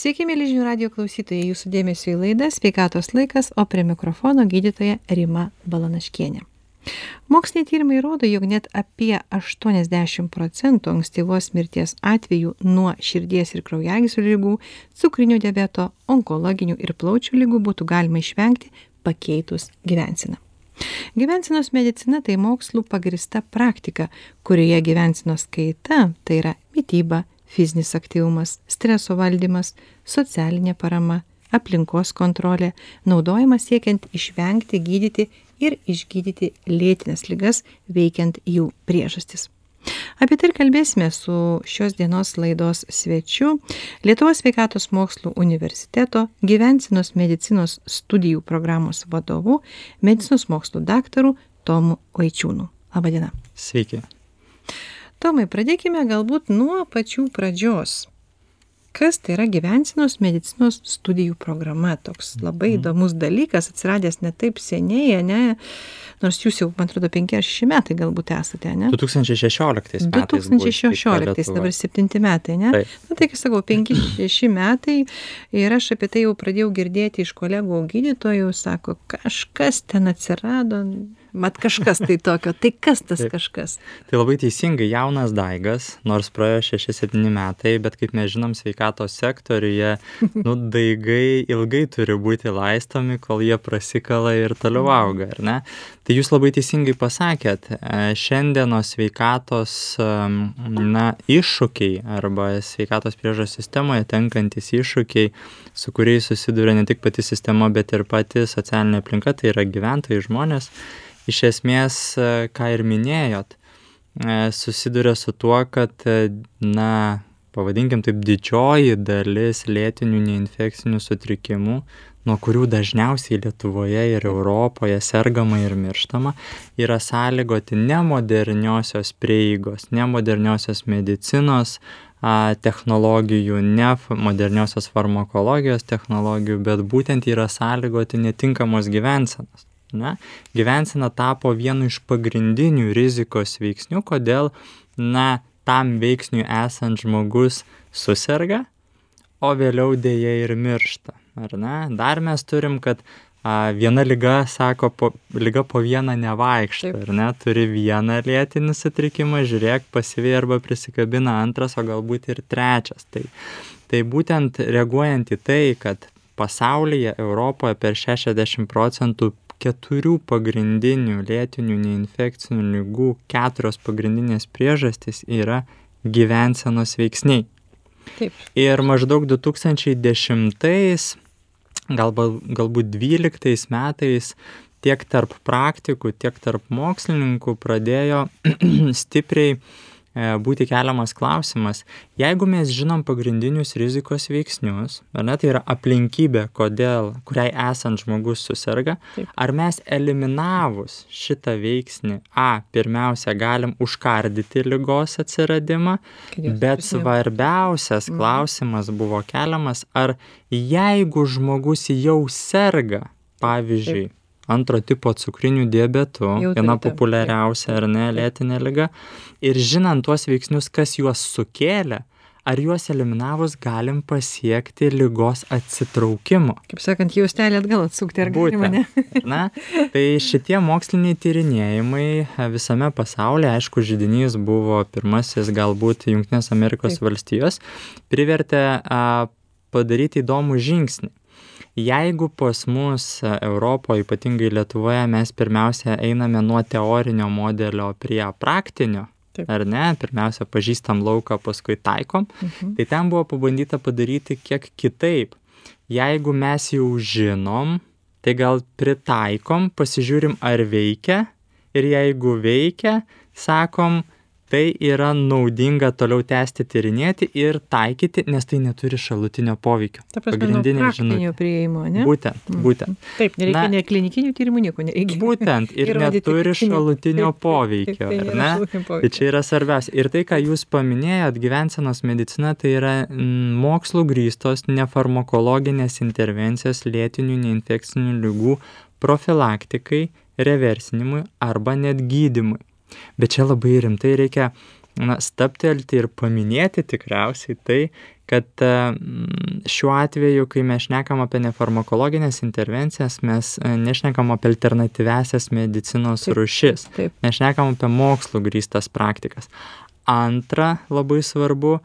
Sveiki, mėly žinių radio klausytojai, jūsų dėmesio į laidą Sveikatos laikas, o prie mikrofono gydytoja Rima Balanaškienė. Moksliniai tyrimai rodo, jog net apie 80 procentų ankstyvos mirties atvejų nuo širdies ir kraujagyslių lygų, cukrinio diabeto, onkologinių ir plaučių lygų būtų galima išvengti pakeitus gyvensiną. Gyvensinos medicina tai mokslų pagrista praktika, kurioje gyvensinos kaita, tai yra mytyba, fizinis aktyvumas streso valdymas socialinė parama aplinkos kontrolė naudojama siekiant išvengti gydyti ir išgydyti lėtines ligas veikiant jų priežastis. Apie tai ir kalbėsime su šios dienos laidos svečiu lietuvos sveikatos mokslų universiteto gyvensenos medicinos studijų programos vadovu medicinos mokslų daktaru tomu vaičiūnu. Laba diena sveiki tomai pradėkime galbūt nuo pačių pradžios. Kas tai yra gyvensenos medicinos studijų programa? Toks labai mhm. įdomus dalykas atsiradęs ne taip seniai ane nors jūs jau man atrodo penki ar šeši metai galbūt esate ane du tūkstančiai šešioliktais du tūkstančiai šešioliktais dabar septinti metai ane nu tai kai sakau penki šeši metai ir aš apie tai jau pradėjau girdėti iš kolegų gydytojų sako kažkas ten atsirado mat kažkas tai tokio. Tai kas tas kažkas? Tai labai teisingai jaunas daigas nors praėjo šeši septyni metai bet kaip mes žinom sveikatos sektoriuje nu daigai ilgai turi būti laistomi kol jie prasikala ir toliau auga ar ne? Tai jūs labai teisingai pasakėt e, šiandienos sveikatos na iššūkiai arba sveikatos priežiūros sistemoje tenkantys iššūkiai su kuriais susiduria ne tik pati sistema bet ir pati socialinė aplinka tai yra gyventojai žmonės iš esmės, e, ką ir minėjot, e, susiduria su tuo, kad, e, na, pavadinkim taip, didžioji dalis lėtinių neinfekcinių sutrikimų, nuo kurių dažniausiai Lietuvoje ir Europoje sergama ir mirštama, yra sąlygoti ne moderniosios prieigos, ne moderniosios medicinos a, technologijų, ne moderniosios farmakologijos technologijų, bet būtent yra sąlygoti netinkamos gyvensenos ne gyvensena tapo vienu iš pagrindinių rizikos veiksnių kodėl na tam veiksniui esant žmogus suserga o vėliau deja ir miršta ar ne? Dar mes turim kad a, viena liga sako po liga po vieną nevaikšto ar ne? Turi vieną lėtinį sutrikimą žiūrėk pasyviai arba prisikabina antras o galbūt ir trečias. Tai tai būtent reaguojant į tai kad pasaulyje europoje per šešiasdešim procentų keturių pagrindinių lėtinių neinfekcinių ligų keturios pagrindinės priežastys yra gyvensenos veiksniai. Taip. Ir maždaug 2010, galbūt, galbūt 12 metais tiek tarp praktikų, tiek tarp mokslininkų pradėjo stipriai būti keliamas klausimas jeigu mes žinom pagrindinius rizikos veiksnius ar ne tai yra aplinkybė kodėl kuriai esant žmogus suserga ar mes eliminavus šitą veiksnį a pirmiausia galim užkardyti ligos atsiradimą bet svarbiausias mhm. klausimas buvo keliamas ar jeigu žmogus jau serga pavyzdžiui antro tipo cukriniu diabetu viena populiariausia ar ne lėtinė liga ir žinant tuos veiksnius kas juos sukėlė ar juos eliminavus galim pasiekti ligos atsitraukimo. Kaip sakant, jaustelį atgal atsukti ar galima ne? Na, tai šitie moksliniai tyrinėjimai visame pasaulyje, aišku, žydinys buvo pirmasis galbūt Junktinės Amerikos Taip. valstijos, privertė a, padaryti įdomų žingsnį jeigu pas mus e, europoj ypatingai lietuvoje mes pirmiausia einame nuo teorinio modelio prie praktinio ar ne? Pirmiausia pažįstam lauką paskui taikom. Mhm. tai ten buvo pabandyta padaryti kiek kitaip. Jeigu mes jau žinom tai gal pritaikom pasižiūrim ar veikia. Ir jeigu veikia sakom tai yra naudinga toliau tęsti tyrinėti ir taikyti nes tai neturi šalutinio poveikio. Ta prasme pagrindinė žinutė. priėjimo ane būtent mm. būtent. Taip nereikia nei klinikinių tyrimų nieko nereikia. būtent ir neturi šalutinio poveikio ar ne? tai čia yra svarbiausia. Ir tai ką jūs paminėjot gyvensenos medicina tai yra mm, mokslu grįstos nefarmakologinės intervencijos lėtinių neinfekcinių ligų profilaktikai reversinimui arba net gydymui Bet čia labai rimtai reikia na, staptelti ir paminėti tikriausiai tai, kad šiuo atveju, kai mes šnekam apie nefarmakologinės intervencijas, mes e, nešnekam apie alternatyvesias medicinos taip, rušis, taip. nešnekam apie mokslų grįstas praktikas. Antra, labai svarbu,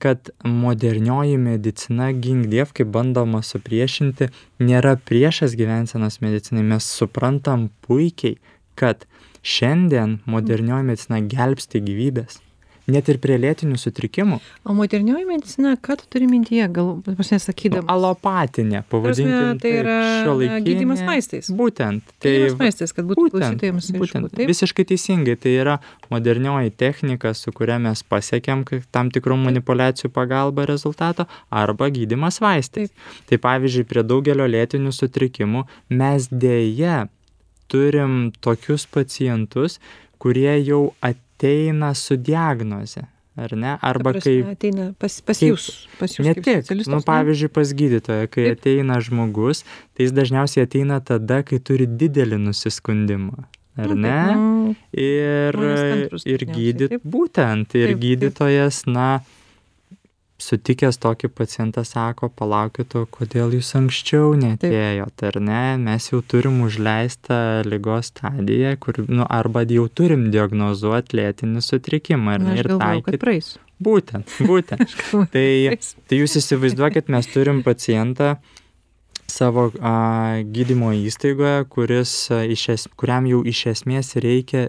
kad modernioji medicina gingdiev, kaip bandoma supriešinti, nėra priešas gyvensenos medicinai. Mes suprantam puikiai, kad šiandien modernioji medicina gelbsti gyvybės net ir prie lėtinių sutrikimų. O modernioji medicina, ką tu turi mintyje, gal pas nesakydama? Nu, alopatinė, pavadinkime. Tai yra šiuolaikinė. Gydymas vaistais. Būtent. Tai gydymas vaistais, kad būtų klausytojams aišku. Būtent. Taip? Visiškai teisingai. Tai yra modernioji technika, su kuria mes pasiekėm tam tikrų manipulacijų pagalba rezultato, arba gydymas vaistais. Taip. Tai pavyzdžiui, prie daugelio lėtinių sutrikimų mes dėje turim tokius pacientus, kurie jau ateina su diagnoze, ar ne? Arba kai... Ateina pas, pas jūs, pas jūs. Ne tik, nu, pavyzdžiui, pas gydytoją, kai ateina žmogus, tai jis dažniausiai ateina tada, kai turi didelį nusiskundimą. Ar ne? Nu, ir, ir gydyt, būtent, ir gydytojas, na, sutikęs tokį pacientą sako, palaukit, o kodėl jūs anksčiau netėjot, ar ne? Mes jau turim užleistą lygos stadiją, kur, nu, arba jau turim diagnozuoti lėtinį sutrikimą, ar ne? Ir taikyti. Būtent, būtent. tai, tai jūs įsivaizduokit, mes turim pacientą savo a, gydymo įstaigoje, kuris, a, es, kuriam jau iš esmės reikia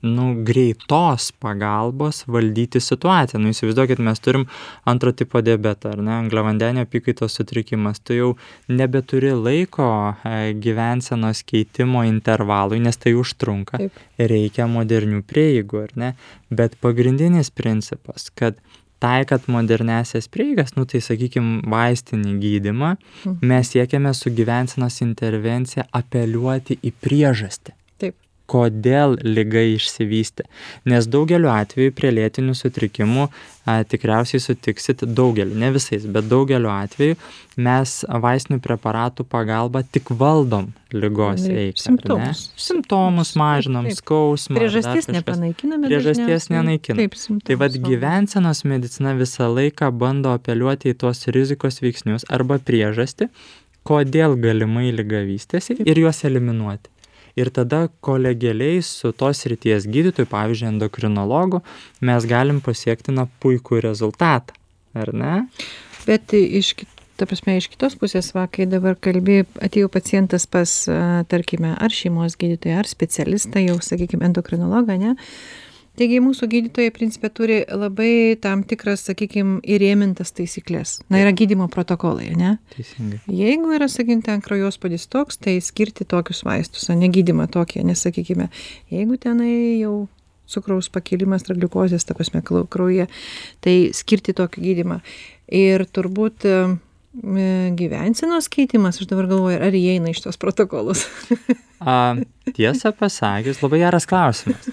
nu, greitos pagalbos valdyti situaciją. Nu, įsivaizduokit, mes turim antro tipo diabetą, ar ne, angliavandenio apykaitos sutrikimas. Tu jau nebeturi laiko e, gyvensenos keitimo intervalui, nes tai užtrunka. Reikia modernių prieigų, ar ne? Bet pagrindinis principas, kad taikant modernesias prieigas, nu tai sakykime, vaistinį gydimą, mhm. mes siekiame su gyvensenos intervencija apeliuoti į priežastį kodėl liga išsivystė. Nes daugeliu atveju prie lėtinių sutrikimų a, tikriausiai sutiksit daugeliu, ne visais, bet daugeliu atveju mes vaistinių preparatų pagalba tik valdom lygos eigą. Simptomus. Simptomus mažinam, skausmą. Priežasties nepanaikiname. Priežasties simptomus. Tai vad gyvensenos medicina visą laiką bando apeliuoti į tuos rizikos veiksnius arba priežastį, kodėl galimai lyga vystėsi ir juos eliminuoti ir tada kolegialiai su tos srities gydytoju, pavyzdžiui, endokrinologu, mes galim pasiekti na puikų rezultatą, ar ne? Bet iš ta prasme, iš kitos pusės, va, kai dabar kalbė, atėjo pacientas pas, tarkime, ar šeimos gydytoją, ar specialistą, jau, sakykime, endokrinologą, ne, taigi mūsų gydytojai principe turi labai tam tikras sakykim įrėmintas taisykles na yra gydymo protokolai ane teisingai. Jeigu yra sakykim ten kraujospūdis toks tai skirti tokius vaistus ane gydymą tokį ane sakykime jeigu tenai jau cukraus pakilimas trigliukozės ta prasme kraujyje tai skirti tokį gydymą. Ir turbūt e, gyvensenos keitimas aš dabar galvoju ar įeina į šitos protokolus a tiesą pasakius labai geras klausimas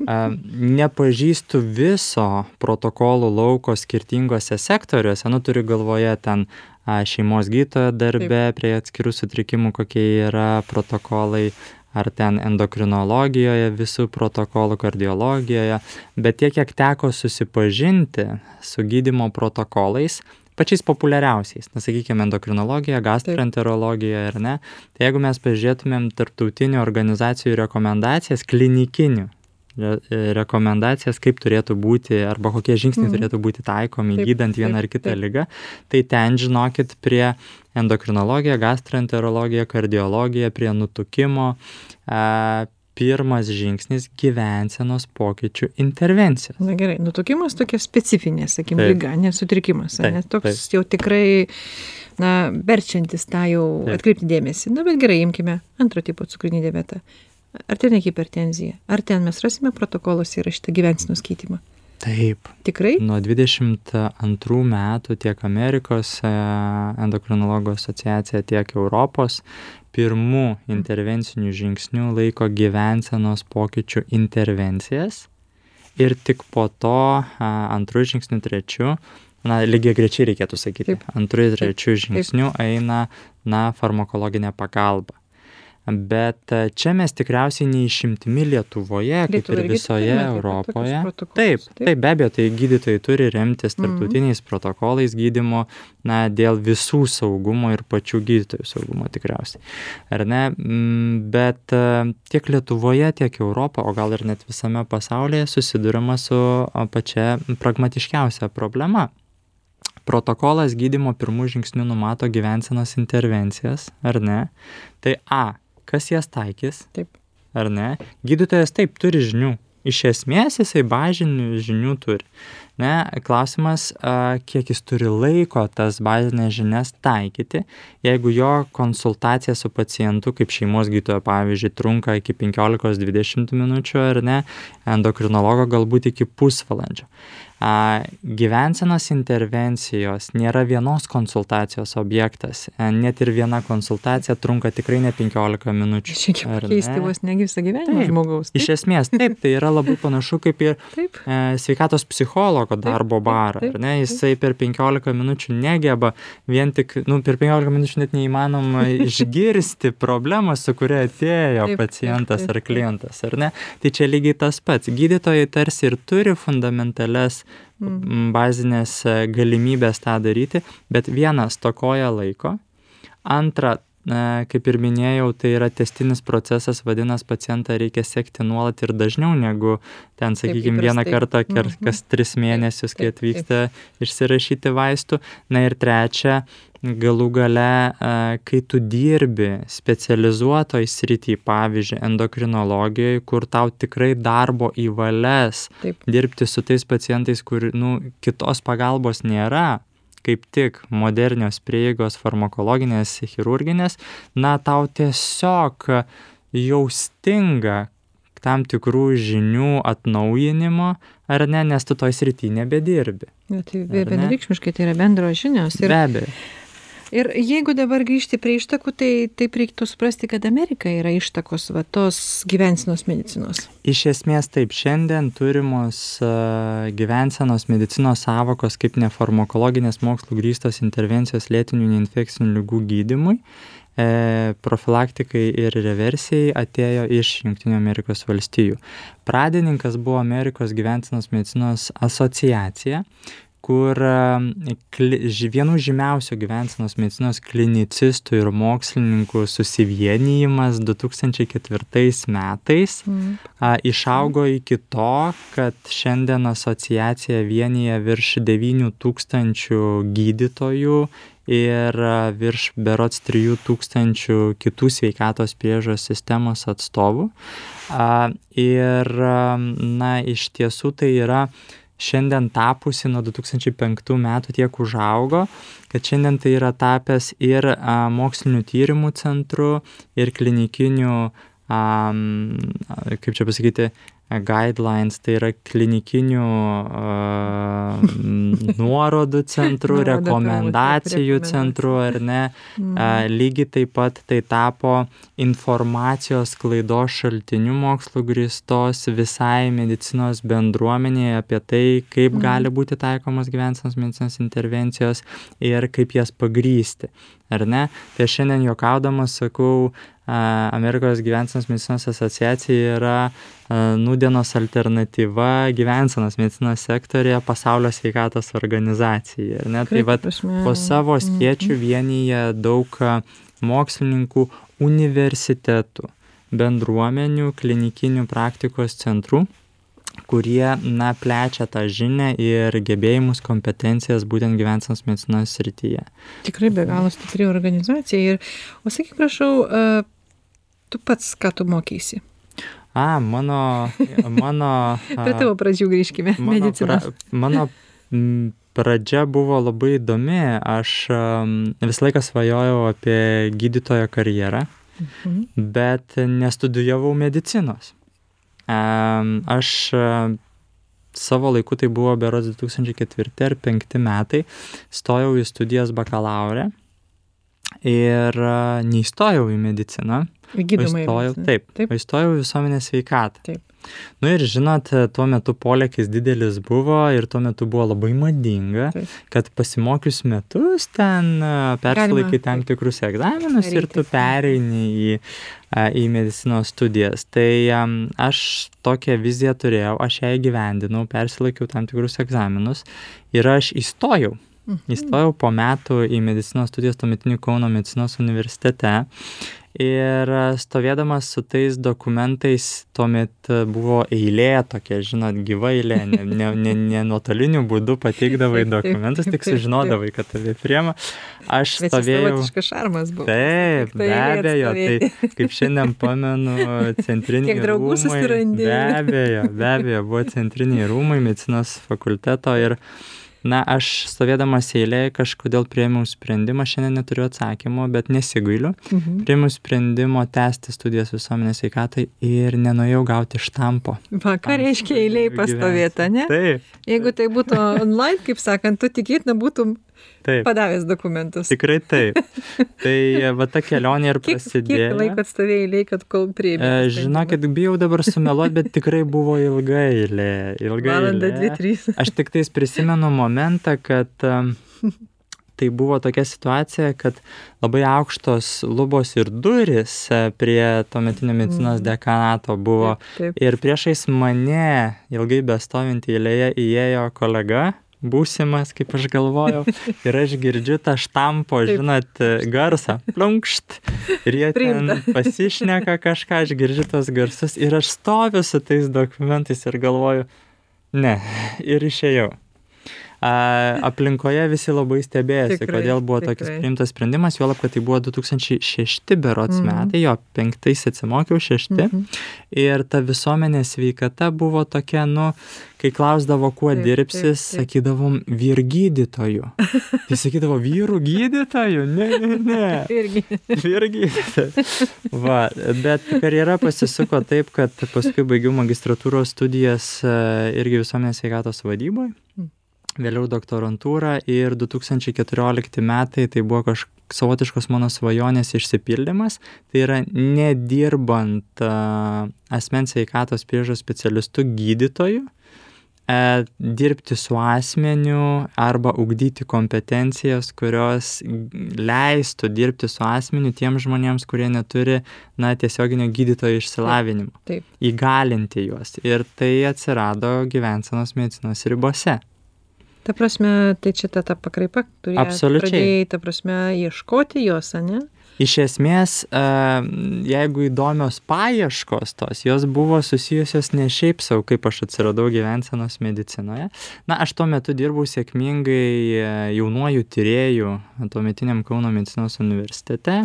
nepažįstu viso protokolų lauko skirtinguose sektoriuose, nu turiu galvoje ten šeimos gytojo darbe Taip. prie atskirų sutrikimų, kokie yra protokolai, ar ten endokrinologijoje visų protokolų, kardiologijoje, bet tiek, kiek teko susipažinti su gydimo protokolais, pačiais populiariausiais, na sakykime, endokrinologija, gastroenterologija ir ne, tai jeigu mes pažiūrėtumėm tarptautinių organizacijų rekomendacijas klinikinių re rekomendacijas, kaip turėtų būti arba kokie žingsniai mm. turėtų būti taikomi taip, gydant vieną taip, ar kitą taip. lygą, tai ten žinokit prie endokrinologija, gastroenterologija, kardiologija, prie nutukimo, a, pirmas žingsnis gyvensenos pokyčių intervencijos. Na gerai, nutukimas tokia specifinė, sakykime, lyga, nesutrikimas, taip, ne toks taip. jau tikrai, na, verčiantis tą jau taip. atkreipti dėmesį. Na, bet gerai, imkime antro tipo cukrinį diabetą ar ten ne hipertenzija? Ar ten mes rasime protokoluose įrašytą gyvensenos keitimą? Taip. Tikrai? Nuo 22 metų tiek Amerikos e, endokrinologų asociacija, tiek Europos pirmų intervencinių žingsnių laiko gyvensenos pokyčių intervencijas. Ir tik po to antrų žingsnių, trečių, na, lygiai grečiai reikėtų sakyti, antrų ir trečių žingsnių eina, na, farmakologinė pagalba bet e, čia mes tikriausiai neišimtimi Lietuvoje, kaip ir visoje Europoje. Taip, taip. be abejo, tai gydytojai turi remtis Mhm. tarptautiniais protokolais gydymo, na, dėl visų saugumo ir pačių gydytojų saugumo tikriausiai. Ar ne? Mm, Bet e, tiek Lietuvoje, tiek Europoje, o gal ir net visame pasaulyje susidurima su pačia pragmatiškiausia problema. Protokolas gydymo pirmų žingsnių numato gyvensenos intervencijas, ar ne? Tai A, kas jas taikys, Taip. ar ne? Gydytojas taip turi žinių. Iš esmės jisai bazinių žinių turi. Ne, klausimas, kiek jis turi laiko tas bazinės žinias taikyti. Jeigu jo konsultacija su pacientu, kaip šeimos gydytojo pavyzdžiui, trunka iki 15-20 minučių ar ne, endokrinologo galbūt iki pusvalandžio. A, gyvensenos intervencijos nėra vienos konsultacijos objektas. E, Net ir viena konsultacija trunka tikrai ne 15 minučių. Ar pakeisti ne? vos negi visą gyvenimą žmogaus. Iš esmės, taip, tai yra labai panašu kaip ir Taip. e, sveikatos psichologo darbo barą, ar ne? Jisai per 15 minučių negeba vien tik, nu, per 15 minučių net neįmanoma išgirsti problemą, su kuria atėjo Taip, pacientas taip, ar taip. klientas, ar ne? Tai čia lygiai tas pats. Gydytojai tarsi ir turi fundamentales m, bazinės e, galimybės tą daryti, bet vienas tokoja laiko, antra, e, kaip ir minėjau, tai yra testinis procesas, vadinasi, pacientą reikia sekti nuolat ir dažniau negu ten, sakykime, vieną kartą Mhm. kas tris mėnesius, kai atvyksta išsirašyti vaistų. Na ir trečia, galų gale, e, kai tu dirbi specializuotoj srity, pavyzdžiui, endokrinologijoje, kur tau tikrai darbo įvales Taip. dirbti su tais pacientais, kur nu, kitos pagalbos nėra, kaip tik modernios prieigos farmakologinės, chirurginės, na tau tiesiog jau stinga tam tikrų žinių atnaujinimo, ar ne, nes tu toj srity nebedirbi. Na, tai vienareikšmiškai tai yra bendros žinios. Be Ir, abejo. Ir jeigu dabar grįžti prie ištakų, tai taip reiktų suprasti, kad Amerika yra ištakos va, tos gyvensinos medicinos. Iš esmės taip, šiandien turimos gyvensenos medicinos savokos kaip nefarmakologinės mokslo grįstos intervencijos lėtinių neinfekcinių lygų gydimui, e, profilaktikai ir reversijai atėjo iš Junktinių Amerikos valstijų. Pradininkas buvo Amerikos gyvensenos medicinos asociacija, kur e, kli, vienų žymiausių gyvensenos medicinos klinicistų ir mokslininkų susivienijimas 2004 metais Mm. a, išaugo iki to, kad šiandien asociacija vienyje virš 9 tūkstančių gydytojų ir virš berots 3 tūkstančių kitų sveikatos priežos sistemos atstovų. A, Ir, a, na, iš tiesų tai yra šiandien tapusi nuo 2005 metų tiek užaugo, kad šiandien tai yra tapęs ir a, mokslinių tyrimų centru, ir klinikinių, a, kaip čia pasakyti, guidelines, tai yra klinikinių nuorodų centru, rekomendacijų centru, ar ne? A, lygiai taip pat tai tapo informacijos klaidos šaltiniu mokslo grįstos visai medicinos bendruomenėje apie tai, kaip Mhm. gali būti taikomos gyvensenos medicinos intervencijos ir kaip jas pagrysti. Ar ne? Tai aš šiandien juokaudamas sakau, Amerikos gyvensenos medicinos asociacija yra a, nudienos alternatyva gyvensenos medicinos sektorėje pasaulio sveikatos organizacijai. ar Ne? Tai vat, po savo Mhm. skiečių vienyje daug mokslininkų universitetų, bendruomenių, klinikinių praktikos centrų, kurie, na, plečia tą žinią ir gebėjimus, kompetencijas būtent gyvensenos medicinos srityje. Tikrai be galo stipri organizacija. Ir, o sakyk, prašau, tu pats ką tu mokysi? A, mano, mano, Prie tavo pradžių grįžkime. mano, Medicinos. pra, mano pradžia buvo labai įdomi. Aš visą laiką svajojau apie gydytojo karjerą. Mhm. bet nestudijavau medicinos. Aš savo laiku, tai buvo berods 2004 ar 2005 metai, stojau į studijas bakalaurę ir neįstojau į mediciną. Gydomai. Įstojau, taip, Taip. įstojau visuomenės sveikatą. Taip. Nu ir žinot, tuo metu polėkis didelis buvo ir tuo metu buvo labai madinga, Taip. kad pasimokius metus ten persilaikai tam tikrus egzaminus ir tu pereini į, į medicinos studijas. Tai aš tokią viziją turėjau, aš ją įgyvendinau, persilaikiau tam tikrus egzaminus ir aš įstojau. Mhm. Įstojau po metų į medicinos studijas tuometinių Kauno medicinos universitete ir a, stovėdamas su tais dokumentais tuomet a, buvo eilė tokia, žinot, gyva eilė, ne, ne, ne, ne nuotoliniu būdu pateikdavai dokumentus, tik sužinodavai, kad tave priema. Aš stovėjau. šarmas buvo. Taip, be tai eilėje abejo, tai kaip šiandien pamenu, centriniai rūmai. Be abejo, be abejo, buvo centriniai rūmai medicinos fakulteto ir, na, aš stovėdamas eilėje kažkodėl prieimiau sprendimą, šiandien neturiu atsakymo, bet nesigailiu. Mhm. Priėmiau sprendimo tęsti studijas visuomenės sveikatai ir nenuėjau gauti štampo. Va, ką reiškia eiliai pastovėta, ne? Taip, Jeigu tai būtų online, kaip sakant, tu tikėtina būtum taip. padavęs dokumentus. Tikrai taip. Tai va ta kelionė ir Kiek, prasidėjo. kiek laiko atstovėjai kad kol priėmė? E, žinokit, bijau dabar sumeluoti, bet tikrai buvo ilga eilė. Ilga Valanda, dvi, trys. Aš tik tais prisimenu momentą, kad em, tai buvo tokia situacija, kad labai aukštos lubos ir duris e, prie tuometinio medicinos Mhm. dekanato buvo. Taip, Ir priešais mane ilgai bestovint eilėje įėjo kolega. Būsimas, kaip aš galvojau, ir aš girdžiu tą štampo, Taip. žinot, garsą, plunkšt, ir jie ten Priimta. pasišneka kažką, aš girdžiu tos garsus, ir aš stoviu su tais dokumentais ir galvoju, ne, ir išėjau. A, aplinkoje visi labai stebėjosi, Tikrai, kodėl buvo tokis tikrai. priimtas sprendimas, juolab, kad tai buvo 2006 berots Mhm. metai, jo, penktais atsimokiau, šešti. Mhm. Ir ta visuomenės sveikata buvo tokia, nu, kai klausdavo, kuo Taip, dirbsis, taip, taip. sakydavom vyr gydytojų. Tai sakydavo vyrų gydytojų, ne, ne, ne. Irgi. Vyr gydytojų. Va, bet karjera pasisuko taip, kad paskui baigiau magistratūros studijas e, irgi visuomenės sveikatos vadyboje. Vėliau doktorantūrą ir 2014 metai tai buvo kažkoks savotiškos mano svajonės išsipildymas. Tai yra nedirbant asmens sveikatos priežos specialistų gydytojų, e, dirbti su asmeniu arba ugdyti kompetencijas, kurios leistų dirbti su asmeniu tiem žmonėms, kurie neturi, na, tiesioginio gydytojo išsilavinimo. Taip. Įgalinti juos. Ir tai atsirado gyvensenos medicinos ribose. Ta prasme, tai čia ta, ta pakraipa. Absoliučiai. Pradėjai, ta prasme, ieškoti jos, ne? Iš esmės, e, jeigu įdomios paieškos tos, jos buvo susijusios ne šiaip savo, kaip aš atsiradau gyvensenos medicinoje. Na, aš tuo metu dirbau sėkmingai e, jaunuoju tyrėjų tuometiniam Kauno medicinos universitete,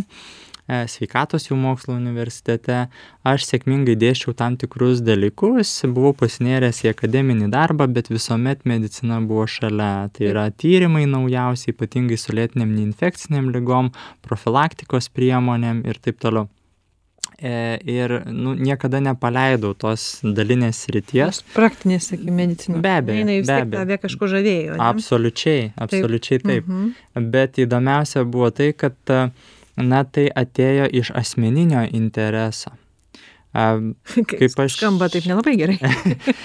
sveikatos jų mokslo universitete. Aš sėkmingai dėščiau tam tikrus dalykus, buvau pasinėręs į akademinį darbą, bet visuomet medicina buvo šalia. Tai yra tyrimai naujausi, ypatingai su lėtiniam neinfekciniam lygom, profilaktikos priemonėm ir taip toliau. E, ir nu, niekada nepaleidau tos dalinės. Tos Praktinės, medicinos. Be abejo, Jinai vis tiek tave kažko žavėjo. ne? Absoliučiai, absoliučiai taip. Mhm. Bet įdomiausia buvo tai, kad a, na, tai atėjo iš asmeninio intereso. Kaip, aš- Skamba taip nelabai gerai.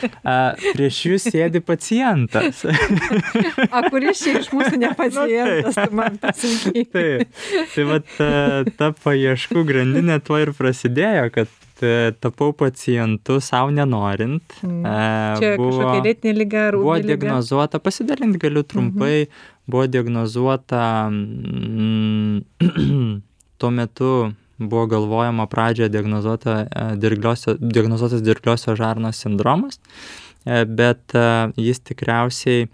prieš jūs sėdi pacientas. A, kuris čia iš mūsų ne pacientas, tu man pasakyk. Taip. Tai va ta, ta paieškų grandinė tuo ir prasidėjo, kad e, tapau pacientu savo nenorint. Mm. E, Čia kažkokia lėtinė lyga ar buvo ūmi lyga. diagnozuota, pasidalinti galiu trumpai, buvo diagnozuota, mm, tuo metu buvo galvojama pradžioje diagnozuota, e, dirgliosio, diagnozuotas dirgliosios žarnos sindromas, e, bet e, jis tikriausiai,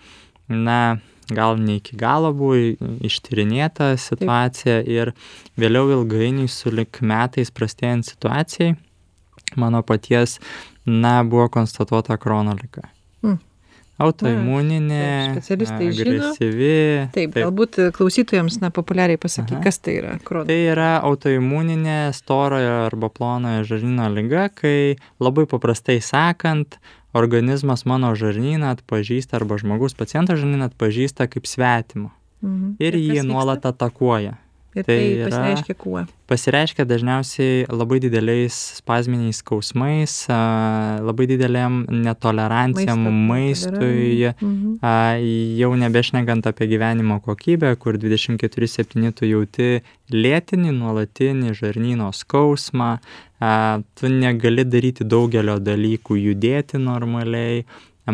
na, gal ne iki galo buvo ištyrinėta situacija ir vėliau ilgainiui su lik metais prastėjant situacijai, mano paties, na, buvo konstatuota krono liga. Mm. Autoimuninė, taip, specialistai žino. agresyvi. Taip, galbūt klausytojams, na, populiariai pasakyk, Aha. kas tai yra krono. Tai yra autoimuninė storojo arba plonojo žarnyno lyga, kai labai paprastai sakant, organizmas mano žarnyną atpažįsta arba žmogus paciento žarnyną atpažįsta kaip svetimo Mhm. ir kas jį nuolat atakuoja. Ir tai, tai pasireiškia kuo? Pasireiškia dažniausiai labai dideliais spazminiais skausmais, labai dideliam netolerancijam Maisto maistui, mhm. jau nebešnekant apie gyvenimo kokybę, kur 24-7 tu jauti lėtinį, nuolatinį žarnyno skausmą, tu negali daryti daugelio dalykų, judėti normaliai,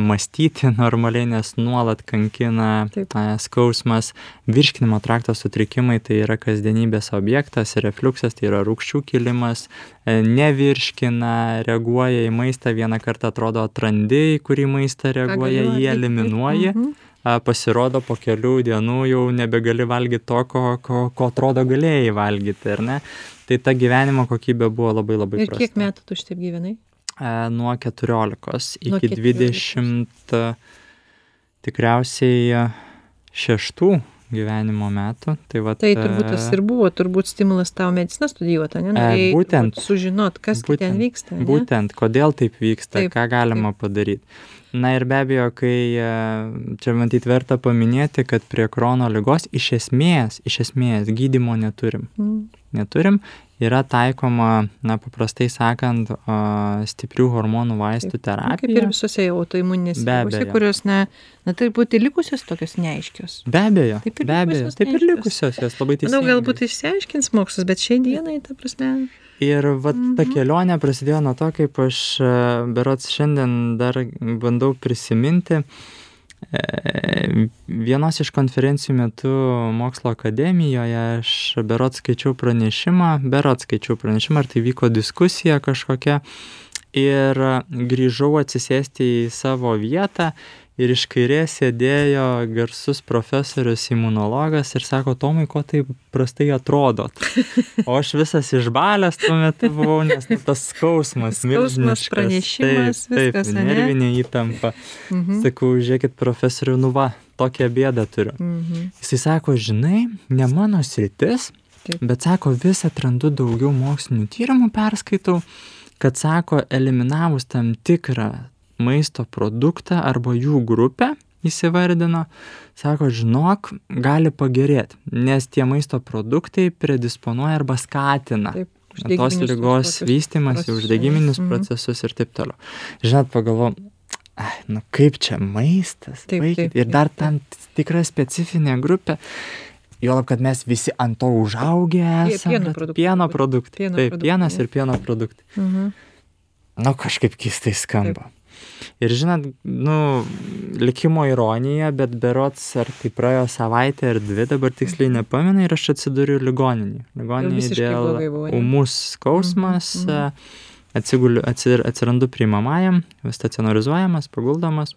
mąstyti normaliai, nes nuolat kankina skausmas. Virškinimo trakto sutrikimai tai yra kasdienybės objektas, refluksas tai yra rūkščių kilimas, e, nevirškina, reaguoja į maistą, vieną kartą atrodo atrandi, į kurį maistą reaguoja, jį eliminuoji. Mhm pasirodo po kelių dienų jau nebegali valgyti to, ko, ko, ko atrodo galėjai valgyti, ar ne? Tai ta gyvenimo kokybė buvo labai labai prasta. Ir kiek metų tu šitaip gyvenai? E, nuo 14 iki nuo 20 tikriausiai šeštų gyvenimo metų. Tai, vat, tai turbūt tas ir buvo, turbūt stimulas tavo mediciną studijuoti, ne? Norėjai, būtent. Sužinot, kas būtent, ten vyksta. Ne? Būtent, kodėl taip vyksta, taip, ką galima taip. padaryti. Na ir be abejo, kai e, čia matyt verta paminėti, kad prie krono lygos iš esmės, iš esmės gydimo neturim. Mm. Neturim yra taikoma, na, paprastai sakant, o, stiprių hormonų vaistų terapija. Kaip ir visose autoimuninėse ligose, kurios, na, na, tai būti likusios tokios neaiškios. Be abejo, taip ir be abejo, taip ir likusios, jos labai teisingai. Na, galbūt išsiaiškins mokslas, bet šiai dienai, ta prasme. Ir vat ta mhm. kelionė prasidėjo nuo to, kaip aš berots šiandien dar bandau prisiminti, E, vienos iš konferencijų metu mokslo akademijoje aš berot skaičiau pranešimą, berot skaičiau pranešimą, ar tai vyko diskusija kažkokia ir grįžau atsisėsti į savo vietą ir iš kairės sėdėjo garsus profesorius imunologas ir sako, Tomai, ko taip prastai atrodot? O aš visas išbalęs tuo metu buvau, nes nu, tas skausmas, pranešimas, taip, viskas, taip, nervinė įtampa. Mhm. Sakau, žiūrėkit, profesoriu, nu va, tokią bėdą turiu. Mhm. Jisai sako, žinai, ne mano sritis, bet sako, vis atrandu daugiau mokslinių tyrimų perskaitau kad sako, eliminavus tam tikrą maisto produktą arba jų grupę įsivardino, sako, žinok, gali pagerėti, nes tie maisto produktai predisponuoja arba skatina taip, tos lygos vystimasi, uždegiminius mhm. procesus ir taip toliau. Žinot, pagalvom, ai, nu kaip čia maistas, taip, vaikit, taip, ir dar tam tikra specifinė grupė. Juolab, kad mes visi ant to užaugę esame. Pieno produktai. Pieno produktai. Pieno taip, produktai, pienas ir pieno produktai. Mhm. Na, nu, kažkaip keistai skamba. Taip. Ir žinot, nu, likimo ironija, bet berots ar tai praėjo savaitę ar dvi, dabar tiksliai mhm. nepamenu, ir aš atsiduriu ligoninį. Ligoninį dėl umus skausmas, mm -hmm. atsiguliu, atsir, atsirandu priimamajam, stacionarizuojamas, paguldomas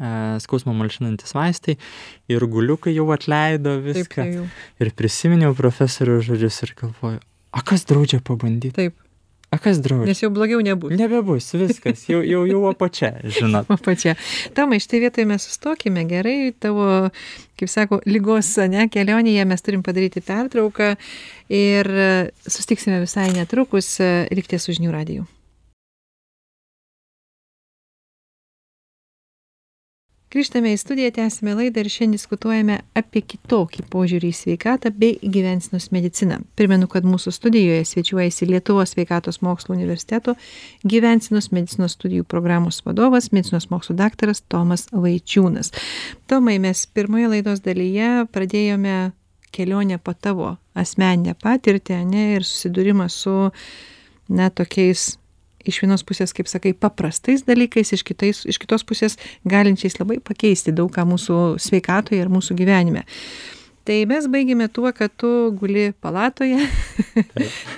e, skausmo malšinantis vaistai ir guliukai jau atleido viską. Taip, tai ir prisiminiau profesorių žodžius ir galvoju, a kas draudžia pabandyti? Taip. A kas draudžia? Nes jau blogiau nebus. Nebebus, viskas, jau, jau, jau apačia, žinot. apačia. Tomai, štai vietoje mes sustokime gerai, tavo, kaip sako, lygos, ne, kelionėje mes turim padaryti pertrauką ir sustiksime visai netrukus, likti su žinių radiju. Grįžtame į studiją tęsiame laidą ir šiandien diskutuojame apie kitokį požiūrį į sveikatą bei gyvensenos mediciną. Primenu kad mūsų studijoje svečiuojasi lietuvos sveikatos mokslų universiteto gyvensenos medicinos studijų programos vadovas medicinos mokslų daktaras tomas vaičiūnas. Tomai mes pirmoje laidos dalyje pradėjome kelionę po tavo asmeninę patirtį ane ir susidūrimą su na tokiais iš vienos pusės kaip sakai paprastais dalykais iš kitais iš kitos pusės galinčiais labai pakeisti daug ką mūsų sveikatoje ir mūsų gyvenime. Tai mes baigėme tuo kad tu guli palatoje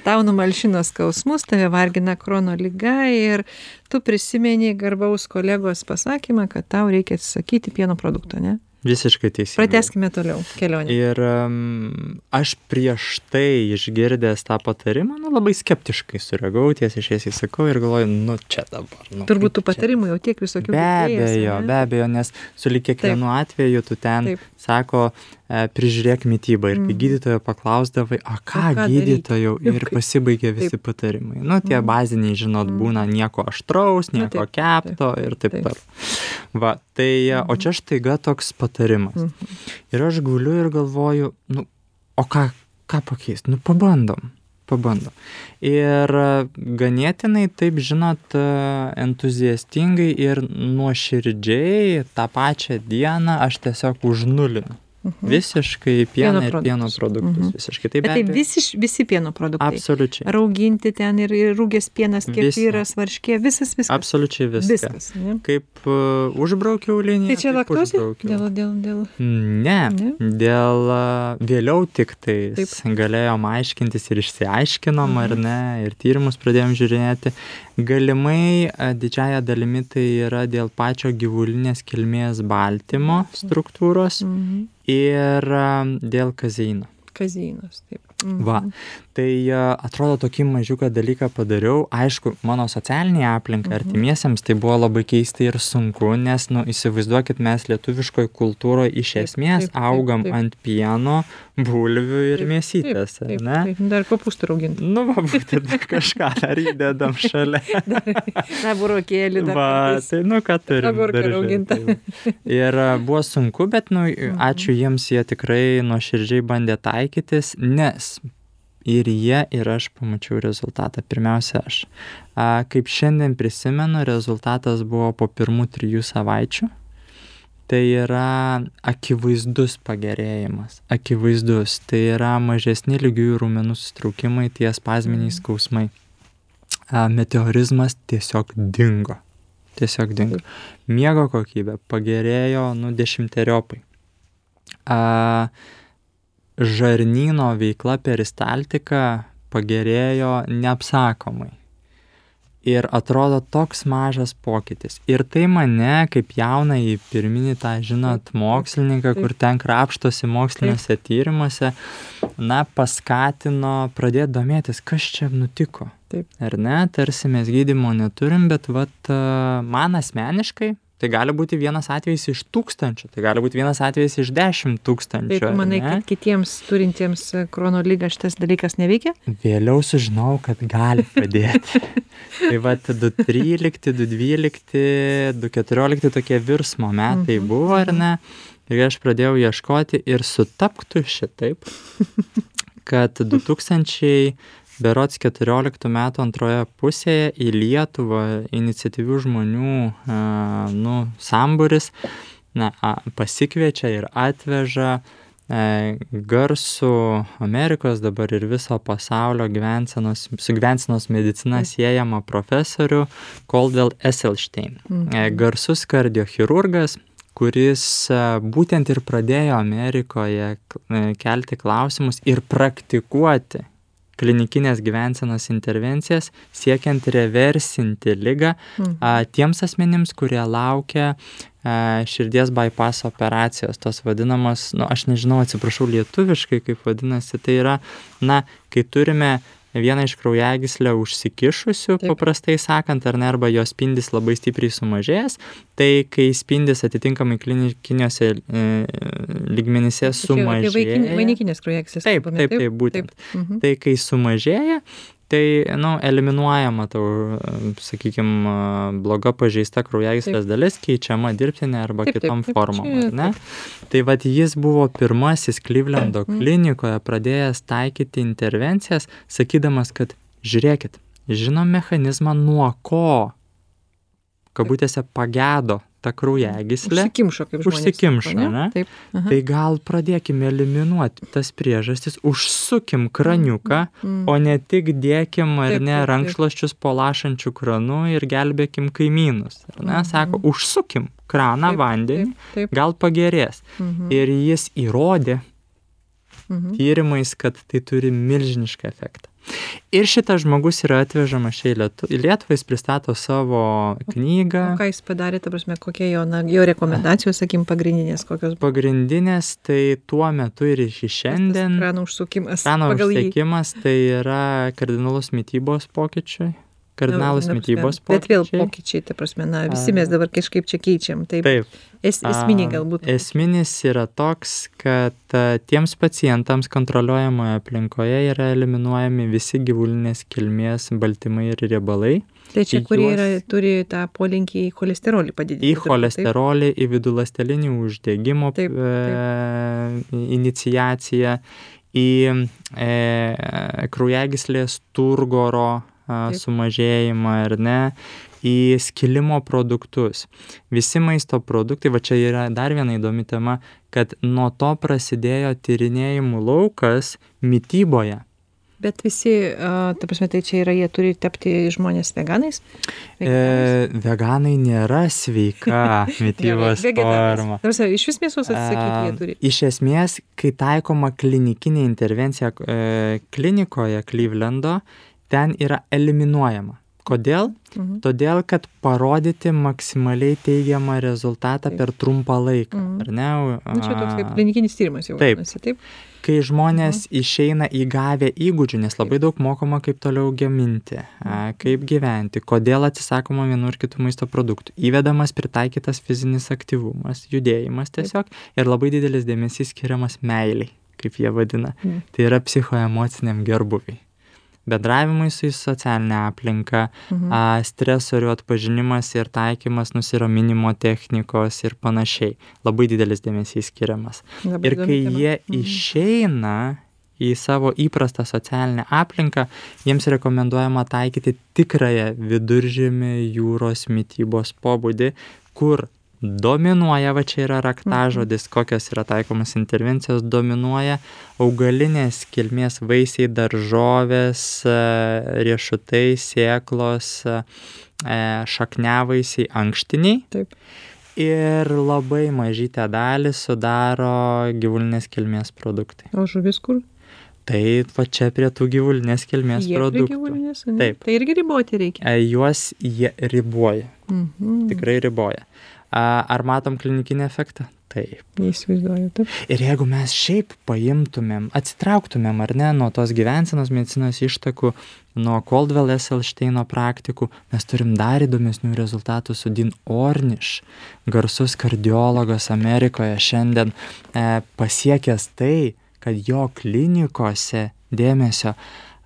tau numalšino skausmus tave vargina krono liga ir tu prisimeni garbaus kolegos pasakymą kad tau reikia atsisakyti pieno produktų ane Visiškai teisingai. Prateskime toliau kelionę. Ir aš prieš tai išgirdęs tą patarimą, nu, labai skeptiškai sureagavau, tiesiai šiesiai sakau ir galvoju, nu čia dabar. Nu, Turbūt tų patarimų jau tiek visokių. Be abejo, be abejo, nes su lyg kiekvienu atveju tu ten Taip. sako, prižiūrėk mitybą. Ir kai mhm. gydytojo paklausdavai, a ką, gydytojau, ir pasibaigė visi patarimai. Nu, tie mhm. baziniai, žinot, mhm. būna nieko aštraus, nieko taip, kepto ir taip toliau. Va, tai, e, o čia štaiga toks patarimas. Ir aš guliu ir galvoju, nu, o ką, ką pakeist nu pabandom pabandom ir ganėtinai taip žinot entuziastingai ir nuoširdžiai tą pačią dieną aš tiesiog užnulinu Mhm. Visiškai pieną pieno ir pieno produktus. Mhm. Visiškai. Tai, tai visi, visi pieno produktai. Absoliučiai. Rauginti ten ir, ir rūgės pienas, kefyras, varškė, visas viskas. Absoliučiai viskas. viskas ne? Kaip uh, užbraukiau liniją. Tai čia laktozė? Dėl, dėl, dėl... Ne, ne? dėl uh, vėliau tik tai galėjom aiškintis ir išsiaiškinom, mhm. ar ne, ir tyrimus pradėjom žiūrėti. Galimai didžiaja dalimi tai yra dėl pačio gyvulinės kilmės baltymo struktūros mhm. Ir dėl kazeino. Kazeinas, taip. Mhm. Va, tai atrodo tokį mažiuką dalyką padariau. Aišku, mano socialinė aplinka mhm. artimiesiems tai buvo labai keista ir sunku, nes, nu, įsivaizduokit, mes lietuviškoje kultūroje iš esmės augam ant pieno, bulvių ir mėsytės, taip, ne? Dar kopūstų rauginti. Nu, va, būtent kažką dar įdedam šalia. Na, burokėlį dar. Va, tai, nu, ką turim. Tai. Ir buvo sunku, bet, nu, mhm. ačiū jiems, jie tikrai nuoširdžiai bandė taikytis, nes ir jie ir aš pamačiau rezultatą. Pirmiausia, aš. A, kaip šiandien prisimenu, rezultatas buvo po pirmų trijų savaičių. Tai yra akivaizdus pagerėjimas. Akivaizdus. Tai yra mažesni lygiųjų raumenų susitraukimai tie spazminiai mhm. skausmai. A, meteorizmas tiesiog dingo. Tiesiog dingo. Miego kokybė pagerėjo nu dešimteriopai. A, žarnyno veikla peristaltika pagerėjo neapsakomai. Ir atrodo toks mažas pokytis. Ir tai mane kaip jaunąjį pirminį tą žinot mokslininką kur ten krapštosi moksliniuose tyrimuose na paskatino pradėt domėtis kas čia nutiko. Ar ne? Tarsi mes gydymo neturim bet vat man asmeniškai Tai gali būti vienas atvejis iš tūkstančių, tai gali būti vienas atvejis iš dešimt tūkstančių. Tai tu manai, kad kitiems turintiems krono lygą šitas dalykas neveikia? Vėliau sužinau, kad gali padėti. tai va, 2013, 2012, 2014 tokie virsmo metai mhm. buvo, ar ne? Ir aš pradėjau ieškoti ir sutapktų šitaip, kad 2000 berods keturioliktų metų antroje pusėje į Lietuvą iniciatyvių žmonių a, nu, sambūris na, a, pasikviečia ir atveža e, garsų Amerikos dabar ir viso pasaulio gyvensenos, su gyvensenos medicina siejama profesorių Coldwell Esselstein. E, garsus kardiochirurgas, kuris būtent ir pradėjo Amerikoje kelti klausimus ir praktikuoti klinikinės gyvensenos intervencijas siekiant reversinti ligą mhm. a, tiems asmenims, kurie laukia a, širdies bypass operacijos, tos vadinamos, nu, aš nežinau, atsiprašau lietuviškai, kaip vadinasi, tai yra, na, kai turime vieną iš kraujagyslę užsikišusių, paprastai sakant, ar ne, arba jos spindis labai stipriai sumažėjęs, tai kai spindis atitinkamai klinikiniuose e, lygmenyse sumažėja. Tai vainikinės kraujagyslės. Taip, taip, taip, būtent. Mhm. Tai kai sumažėja, tai nu eliminuojama tau sakykim bloga pažeista kraujagyslės dalis keičiama dirbtine arba kitom formom ar ne? tai vat jis buvo pirmasis klivlendo mhm. klinikoje pradėjęs taikyti intervencijas sakydamas kad žiūrėkit žinom mechanizmą nuo ko? Kabutėse pagedo ta kraujagyslė. Užsikimšo, kaip žmonės. Užsikimšo, ne? ne? Taip. Aha. Tai gal pradėkime eliminuoti tas priežastis, užsukim kraniuką, mm. mm. o ne tik dėkim ar taip, ne taip, rankšluoščius po lašančių kranų ir gelbėkim kaimynus. Ar ne? Mm. Sako, užsukim kraną taip, vandenį, taip, taip. gal pagerės. Mm -hmm. Ir jis įrodė mhm. tyrimais, kad tai turi milžinišką efektą. Ir šitas žmogus yra atvežamas čia į Lietuvą, jis pristato savo knygą. O ką jis padarė, ta prasme, kokie jo, na, jo rekomendacijos, sakim, pagrindinės kokios? Pagrindinės, tai tuo metu ir iki šiandien. Krano užsukimas. Krano užsukimas, tai yra kardinalus mytybos pokyčiai kardinalūs mytybos pokyčiai. Bet vėl pokyčiai, ta prasme, na, visi mes dabar kažkaip čia keičiam. Taip. taip. Es, esminiai galbūt. Esminis yra toks, kad tiems pacientams kontroliuojamoje aplinkoje yra eliminuojami visi gyvulinės kilmės baltymai ir riebalai. Tai čia, juos, kurie yra, turi tą polinkį į cholesterolį padidinti. Į cholesterolį, taip? į vidulastelinį uždegimo taip, taip. E, iniciaciją į e, kraujagyslės turgoro a, Taip. Sumažėjimą ar ne, į skilimo produktus. Visi maisto produktai, va čia yra dar viena įdomi tema, kad nuo to prasidėjo tyrinėjimų laukas mytyboje. Bet visi, ta prasme, tai čia yra, jie turi tapti žmonės veganais? E, veganai nėra sveika mytybos forma. Tarsi, iš vis mėsos atsisakyti jie turi. Iš esmės, kai taikoma klinikinė intervencija e, klinikoje Clevelando, ten yra eliminuojama. Kodėl? Mhm. Todėl, kad parodyti maksimaliai teigiamą rezultatą per trumpą laiką. Mhm. Ar ne? Nu, čia toks kaip klinikinis tyrimas jau. Taip. vadinasi, taip. Kai žmonės Mhm. išeina įgavę įgūdžių, nes labai daug mokoma, kaip toliau gaminti, a, kaip gyventi, kodėl atsisakoma vienų ir kitų maisto produktų. Įvedamas pritaikytas fizinis aktyvumas, judėjimas tiesiog ir labai didelis dėmesys skiriamas meiliai, kaip jie vadina. Tai yra psichoemociniam gerbuviai. Bendravimui su socialinė aplinka, Mhm. a, stresorių atpažinimas ir taikymas nusiraminimo technikos ir panašiai. Labai didelis dėmesys skiriamas. Ir kai jie Mhm. išeina į savo įprastą socialinę aplinką, jiems rekomenduojama taikyti tikrąją viduržėmį jūros mytybos pobūdį, kur dominuoja, va čia yra raktažodis, kokios yra taikomas intervencijos, dominuoja augalinės kilmės vaisiai, daržovės, riešutai, sėklos, e, šakniavaisiai, ankštiniai Taip. ir labai mažytę dalį sudaro gyvulinės kilmės produktai. O žuvis kur? Tai va čia prie tų gyvulinės kilmės Jie produktų. gyvulinės, ane? Taip. Tai irgi riboti reikia. E, Juos jie riboja, Mhm. tikrai riboja. A, Ar matom klinikinį efektą? Taip. Neįsivaizduoju, taip. Ir jeigu mes šiaip paimtumėm, atsitrauktumėm ar ne nuo tos gyvensenos medicinos ištakų, nuo Coldwell Esselsteino praktikų, mes turim dar įdomesnių rezultatų su Dean Ornish, garsus kardiologas Amerikoje šiandien e, pasiekęs tai, kad jo klinikose dėmesio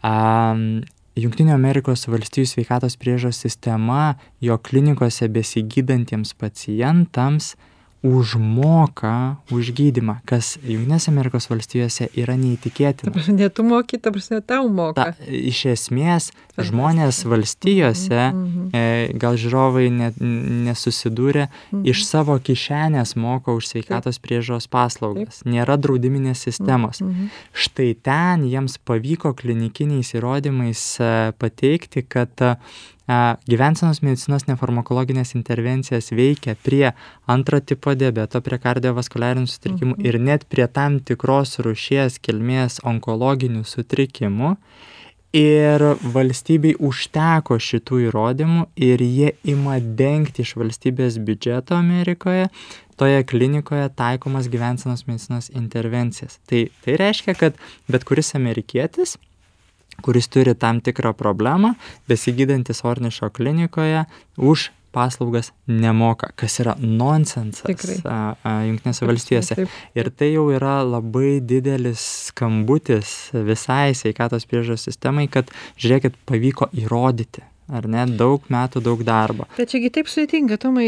um, Junktinių Amerikos valstijų sveikatos priežos sistema jo klinikose besigydantiems pacientams užmoka už gydymą, kas Junktinėse Amerikos valstijose yra Ta neįtikėtina. prasme, ne tu moki, ta prasme, tau moka. Ta, iš esmės, žmonės valstijose, Mhm. e, gal žiūrovai net nesusidūrė, Mhm. iš savo kišenės moka už sveikatos priežos paslaugas. Nėra draudiminės sistemos. Mhm. Štai ten jiems pavyko klinikiniais įrodymais e, pateikti, kad gyvensenos medicinos nefarmakologinės intervencijas veikia prie antro tipo diabeto, prie kardiovaskuliarinių sutrikimų Mhm. ir net prie tam tikros rušies kilmės onkologinių sutrikimų. Ir valstybei užteko šitų įrodymų ir jie ima dengti iš valstybės biudžeto Amerikoje toje klinikoje taikomas gyvensenos medicinos intervencijas. Tai, tai reiškia, kad bet kuris amerikietis, kuris turi tam tikrą problemą, besigydantis Ornišo klinikoje, už paslaugas nemoka, kas yra nonsensas Junktinėse valstijose. Taip. Ir tai jau yra labai didelis skambutis visai sveikatos priežiūros sistemai, kad žiūrėkit, pavyko įrodyti. Ar ne? Daug metų, daug darbo. Bet čiagi taip sudėtinga, Tomai,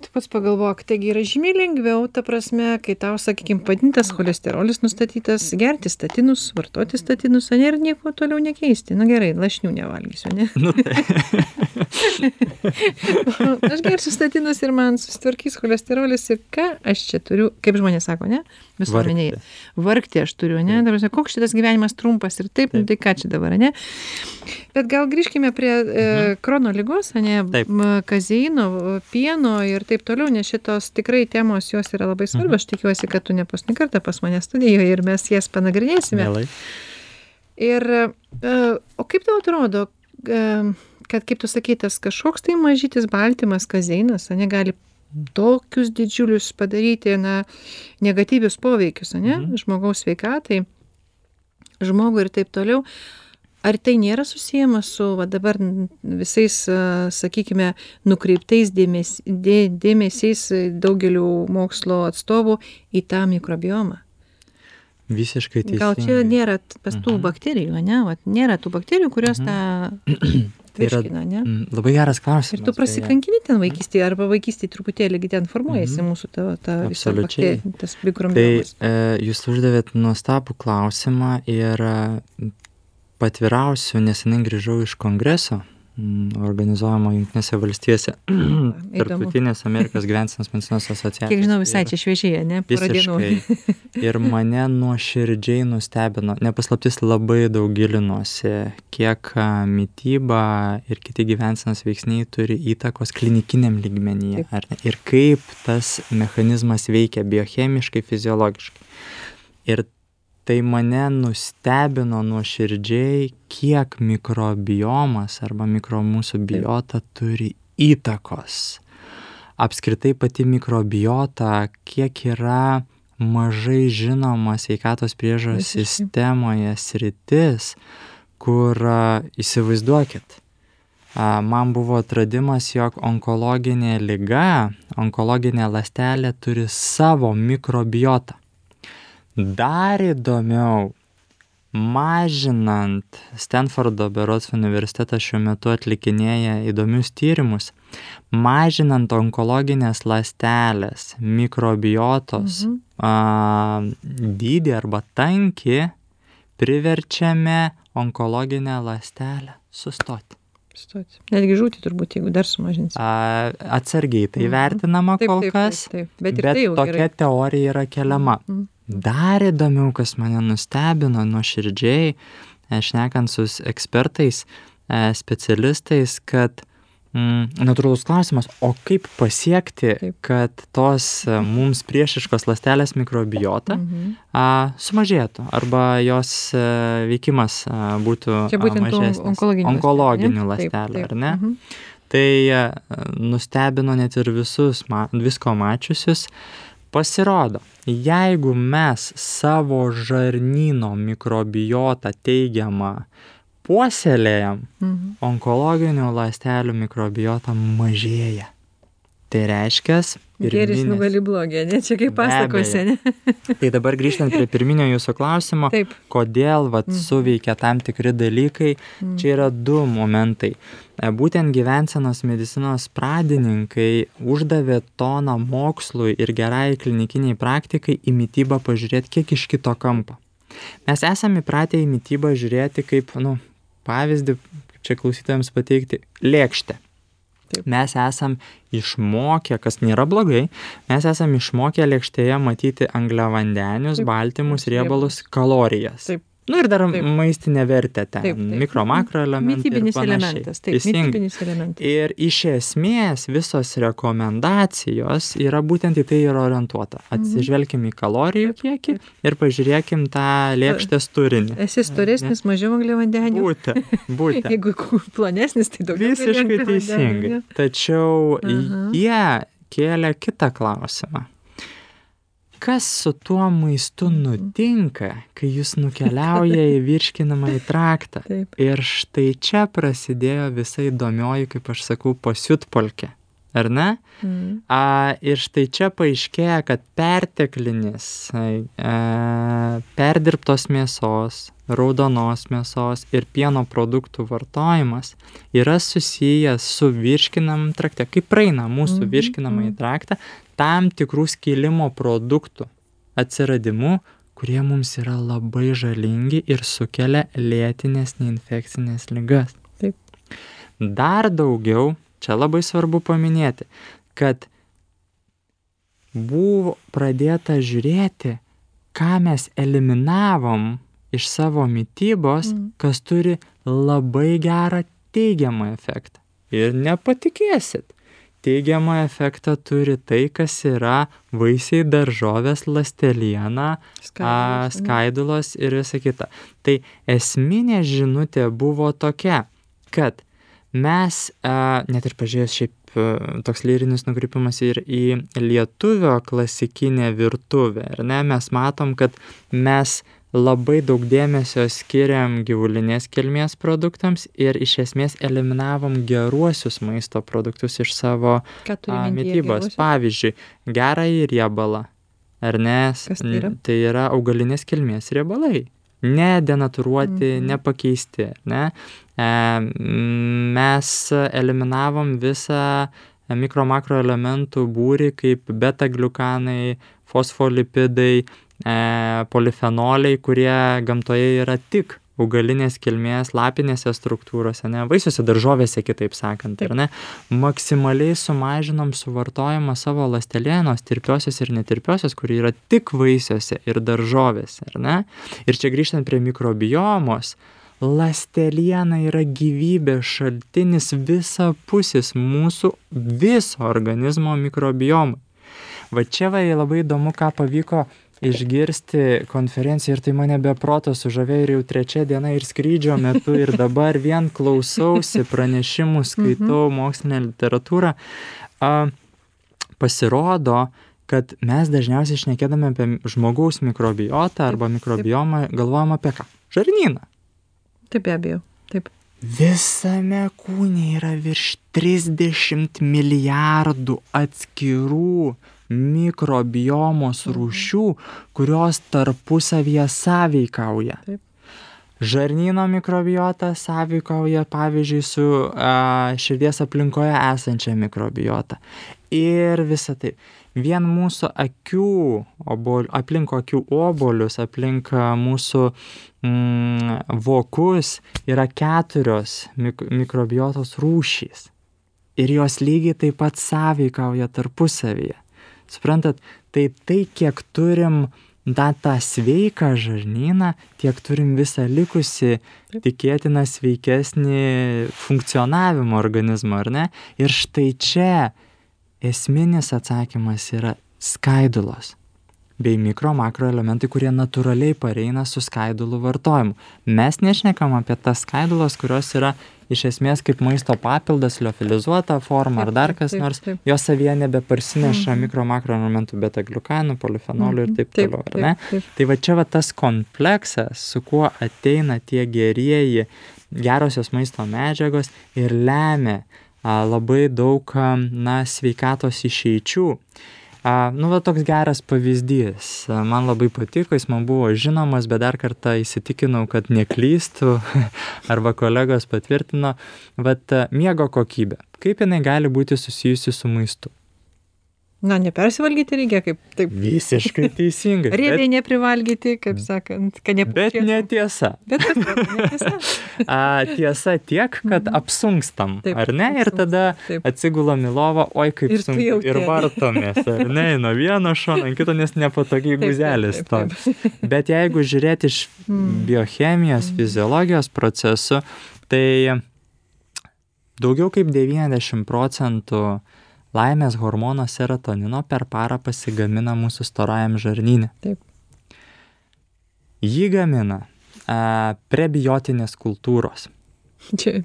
tu pats pagalvok, taigi yra žymiai lengviau, ta prasme, kai tau, sakykime, padintas cholesterolis nustatytas, gerti statinus, vartoti statinus, ane, ir nieko toliau nekeisti. Na gerai, lašnių nevalgysiu, ne? Nu, tai, aš gersiu statinus ir man susitvarkys cholesterolis ir ką aš čia turiu, kaip žmonės sako, ne? Visuomenėje. Vargti aš turiu, ne? Ta prasme, koks šitas gyvenimas trumpas ir taip, nu, tai ką čia dabar, ne? Bet gal grįžkime prie krono lygos, ne? Taip. M, Kazeino, pieno ir taip toliau, nes šitos tikrai temos jos yra labai svarbios. Aš tikiuosi, kad tu ne paskutinį kartą pas mane studijoje ir mes jas panagrinėsime. mielai. Ir, o kaip tau atrodo, kad, kaip tu sakai, tas kažkoks tai mažytis baltymas, kazeinas, ane, gali tokius didžiulius padaryti, na, negatyvius poveikius, ane, žmogaus sveikatai, žmogui ir taip toliau. Ar tai nėra susijęma su va, dabar visais, sakykime, nukreiptais dėmes, dė, dėmesiais daugelių mokslo atstovų į tą mikrobiomą? visiškai teisingai Gal čia nėra pas tų Mhm. bakterijų, ne? Vat, nėra tų bakterijų, kurios tą Tai yra virškina, ne? labai geras klausimas Ir tu beje. prasikankini ten vaikystėje arba vaikystėje truputėlį ten formuojasi Mhm. mūsų ta, ta visa bakterija, tas Tai mikrobiomas. e, jūs uždavėt nuostabų klausimą ir patvirausiu, nesenai grįžau iš kongreso mm, organizuojamo Junktinėse valstijose, Tarptautinės Amerikos gyvensenos medicinos asociacijos. Kiek žinau, visai čia šviežiai, ne? Visiškai. Ir mane nuoširdžiai nustebino, nepaslaptis labai daug gilinuosi, kiek mytyba ir kiti gyvensenos veiksniai turi įtakos klinikiniam lygmenyje. Ir kaip tas mechanizmas veikia biochemiškai, fiziologiškai. Ir tai mane nustebino nuoširdžiai, kiek mikrobiomas arba mikro mūsų biota turi įtakos. Apskritai pati mikrobiota, kiek yra mažai žinoma sveikatos Visiškai. sistemoje sritis, kur įsivaizduokit, man buvo atradimas, jog onkologinė lyga, onkologinė lastelė turi savo mikrobiotą. Dar įdomiau, mažinant Stanfordo berots universitetas šiuo metu atlikinėja įdomius tyrimus, mažinant onkologinės lastelės mikrobiotos Mhm. a, dydį arba tankį, priverčiame onkologinę lastelę sustoti. Stoti. Netgi žūti turbūt, jeigu dar sumažinsi. A, atsargiai tai Mhm. vertinama Taip, kol taip, kas, taip, taip. Bet bet tai tokia gerai. teorija yra keliama. Mhm. Dar įdomiau, kas mane nustebino nuoširdžiai, e, šnekant su ekspertais, e, specialistais, kad mm, natūralus klausimas, o kaip pasiekti, Taip. kad tos e, mums priešiškos lastelės mikrobiota Mhm. a, sumažėtų arba jos e, veikimas a, būtų Čia a, būtent mažesnis. onkologinių onkologinių taip. ar ne? Mhm. Tai e, nustebino net ir visus ma visko mačiusius. Pasirodo, jeigu mes savo žarnyno mikrobiotą teigiamą puoselėjam, Mhm. onkologinių ląstelių mikrobiota mažėja. Tai reiškia, Gėris nugali blogį, ne? Čia kaip pasakose, ne? Tai dabar grįžtant prie pirminio jūsų klausimo, Taip. kodėl vat, Mhm. suveikia tam tikri dalykai, Mhm. čia yra du momentai. E, Būtent gyvensenos medicinos pradininkai uždavė toną mokslui ir gerai klinikiniai praktikai į mytybą pažiūrėti kiek iš kito kampo. Mes esame įpratę į mytybą žiūrėti kaip, nu, pavyzdį, čia klausytojams pateikti, lėkštę. Taip. Mes esam išmokę, kas nėra blogai, mes esam išmokę lėkštėje matyti angliavandenius, Taip. baltymus, Riebalus. kalorijas. Taip. Nu ir dar Taip. maistinę vertę ten, Taip, taip. mikro, makro elementai. Ir panašiai. elementas. Taip, mytybinis elementas. Ir iš esmės visos rekomendacijos yra būtent į tai yra orientuota. Mhm. Atsižvelkim į kalorijų kiekį ir pažiūrėkim tą lėkštės turinį. Esi storesnis, mažiau angliavandenių. Būtent, būtent. Jeigu plonesnis, tai daugiau. Visiškai teisingai. Tačiau Aha. jie kėlė kitą klausimą. Kas su tuo maistu Mhm. nutinka, kai jis nukeliauja į virškinamąjį traktą? Ir štai čia prasidėjo visa įdomioji, kaip aš sakau, pasiutpolkė. Ar ne? Mhm. A, ir štai čia paaiškėja, kad perteklinis a, perdirbtos mėsos, raudonos mėsos ir pieno produktų vartojimas yra susijęs su virškinam trakte. Kaip praeina mūsų Mhm, virškinamąjį mhm. traktą, tam tikrų skilimo produktų atsiradimu, kurie mums yra labai žalingi ir sukelia lėtinės neinfekcinės lygas. Taip. Dar daugiau, čia labai svarbu paminėti, kad buvo pradėta žiūrėti, ką mes eliminavom iš savo mytybos, Mm. kas turi labai gerą teigiamą efektą. Ir nepatikėsit. Teigiamą efektą turi tai, kas yra vaisiai, daržovės, lasteliena, a, Skaidulos, ane? skaidulos ir visa kita. Tai esminė žinutė buvo tokia, kad mes, net ir pažiūrėjus šiaip toks lyrinis nukrypimas ir į lietuvio klasikinę virtuvę, ar ne, mes matom, kad mes labai daug dėmesio skiriam gyvulinės kilmės produktams ir iš esmės eliminavom geruosius maisto produktus iš savo geruosius? Pavyzdžiui, gerąjį riebalą, ar ne? Tai yra? Tai yra augalinės kilmės riebalai. Nedenatūruoti, Mhm. nepakeisti, ne? E, mes eliminavom visą mikro makro elementų būrį kaip beta gliukanai, fosfolipidai, e, polifenoliai, kurie gamtoje yra tik augalinės kilmės lapinėse struktūrose, ne, vaisiuose, daržovėse, kitaip sakant, ar ne, maksimaliai sumažinom suvartojimą savo lastelienos, tirpiosios ir netirpiosios, kuri yra tik vaisiuose ir daržovėse, ar ne? Ir čia grįžtant prie mikrobiomos, lasteliena yra gyvybės šaltinis visapusis mūsų viso organizmo mikrobiomai. Va čia va labai įdomu, ką pavyko išgirsti konferenciją ir tai mane be proto sužavėjo ir jau trečia diena ir skrydžio metu ir dabar vien klausausi pranešimų, skaitau mokslinę literatūrą. A, pasirodo, kad mes dažniausiai šnekėdami apie žmogaus mikrobiotą arba mikrobiomą galvojam apie ką? Žarnyną. Taip be abejo. Taip. Visame kūne yra virš 30 milijardų atskirų mikrobiomos rūšių, kurios tarpusavyje sąveikauja. Taip. Žarnyno mikrobiota sąveikauja pavyzdžiui su a, širdies aplinkoje esančia mikrobiota. Ir visa tai. Vien mūsų akių, obol, aplink akių obolius, aplink mūsų mm, vokus yra keturios mik mikrobiotos rūšys. Ir jos lygiai taip pat sąveikauja tarpusavyje. Suprantat, tai tai, kiek turim tą, tą sveiką žarnyną, tiek turim visą likusi tikėtiną sveikesnį funkcionavimo organizmo, ar ne? Ir štai čia esminis atsakymas yra skaidulos bei mikro makro elementai, kurie natūraliai pareina su skaidulų vartojimu. Mes nešnekam apie tas skaidulos, kurios yra iš esmės kaip maisto papildas, liofilizuota forma ar Taip, dar taip, kas taip, nors, taip. jos savyje nebeparsineša Mhm. mikro makro elementų beta gliukanų, polifenolių ir Mhm. taip toliau, ar ne? Taip, taip. Tai va čia va tas kompleksas, su kuo ateina tie gerieji, gerosios maisto medžiagos ir lemia a, labai daug, a, na, sveikatos išeičių. A, nu, va toks geras pavyzdys. A, Man labai patiko, jis man buvo žinomas, bet dar kartą įsitikinau, kad neklystu, arba kolegos patvirtino, bet miego kokybė. Kaip jinai gali būti susijusi su maistu? Na, nepersivalgyti reikia, kaip taip. Visiškai teisingai. bet- Riebiai neprivalgyti, kaip sakant, kad Bet nepūšėtų. netiesa. Bet netiesa. A, tiesa tiek, kad apsunkstam, Taip, ar ne? Ir tada taip. atsigulam į lovą, oi kaip Ir sunku. Ir vartomės, ar ne? Nuo vieno šono, ant kito, nes nepatogiai guzelis to. Bet jeigu žiūrėti iš Mm. biochemijos, fiziologijos procesų, tai daugiau kaip 90 procentų laimės hormono serotonino per parą pasigamina mūsų storajam žarnyne. Taip. Jį gamina a, prebiotinės kultūros. Čia,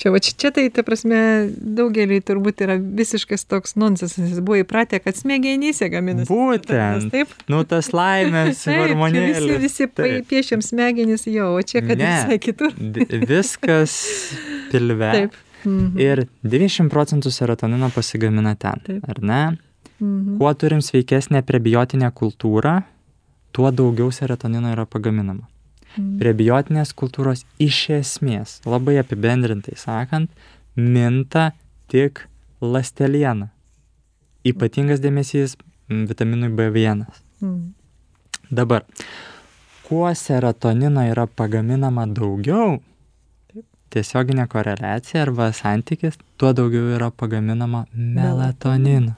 čia, va, čia tai, ta prasme, daugeliui turbūt yra visiškas toks nonsensas. Jis buvo įpratę, kad smegenyse gaminasi. Būtent. Taip. Nu, tas laimės čia visi, hormonėlis. visi Taip. piešiam smegenis, jo, o čia kad Ne. visai kitur. Viskas pilve. Taip. Mhm. Ir 90 procentų serotonino pasigamina ten, Taip. ar ne? Mhm. Kuo turim sveikesnę prebiotinę kultūrą, tuo daugiau serotonino yra pagaminama. Mhm. Prebiotinės kultūros iš esmės, labai apibendrintai sakant, minta tik lasteliena. Ypatingas dėmesys vitaminui B1. Mhm. Dabar, kuo serotonino yra pagaminama daugiau. Tiesioginė koreliacija arba santykis, tuo daugiau yra pagaminama melatonino.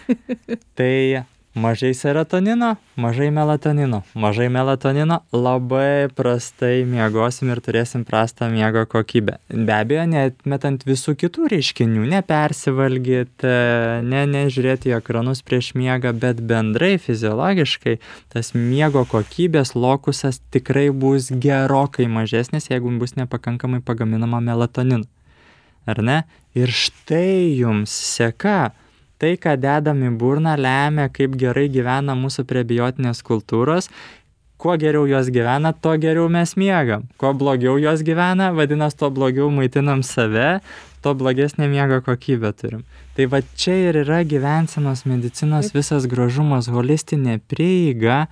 tai mažai serotonino, mažai melatonino. Mažai melatonino labai prastai miegosim ir turėsim prastą miego kokybę. Be abejo, netmetant visų kitų reiškinių, nepersivalgyti, ne, nežiūrėti į ekranus prieš miegą, bet bendrai fiziologiškai tas miego kokybės lokusas tikrai bus gerokai mažesnis, jeigu bus nepakankamai pagaminama melatonino. Ar ne? Ir štai jums seka tai, ką dedam į burną, lemia, kaip gerai gyvena mūsų prebiotinės kultūros. Kuo geriau jos gyvena, tuo geriau mes miegam. Kuo blogiau jos gyvena, vadinasi, tuo blogiau maitinam save, tuo blogesnę miego kokybę turim. Tai va čia ir yra gyvensenos medicinos visas gražumas, holistinė prieiga,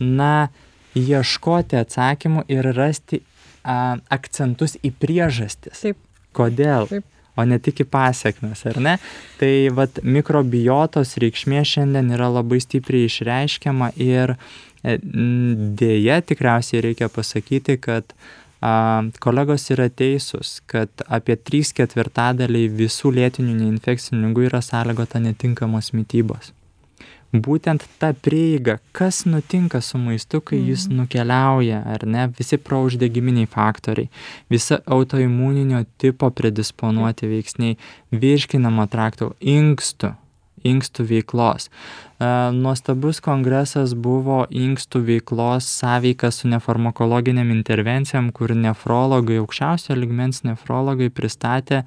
na, ieškoti atsakymų ir rasti a, akcentus į priežastis. Taip. Kodėl? Taip o ne tik į pasiekmes, ar ne? Tai vat mikrobiotos reikšmė šiandien yra labai stipriai išreiškiama ir e, dėja tikriausiai reikia pasakyti, kad a, kolegos yra teisūs, kad apie 3 ketvirtadaliai visų lėtinių neinfekcinių lygų yra sąlygota netinkamos mytybos būtent ta prieiga, kas nutinka su maistu, kai jis Mhm. nukeliauja, ar ne, visi prouždegiminiai faktoriai, visa autoimuninio tipo predisponuoti veiksniai, virškinamo trakto, inkstų, inkstų veiklos. E, nuostabus kongresas buvo inkstų veiklos sąveika su nefarmakologinėm intervencijom, kur nefrologai, aukščiausio ligmens nefrologai pristatė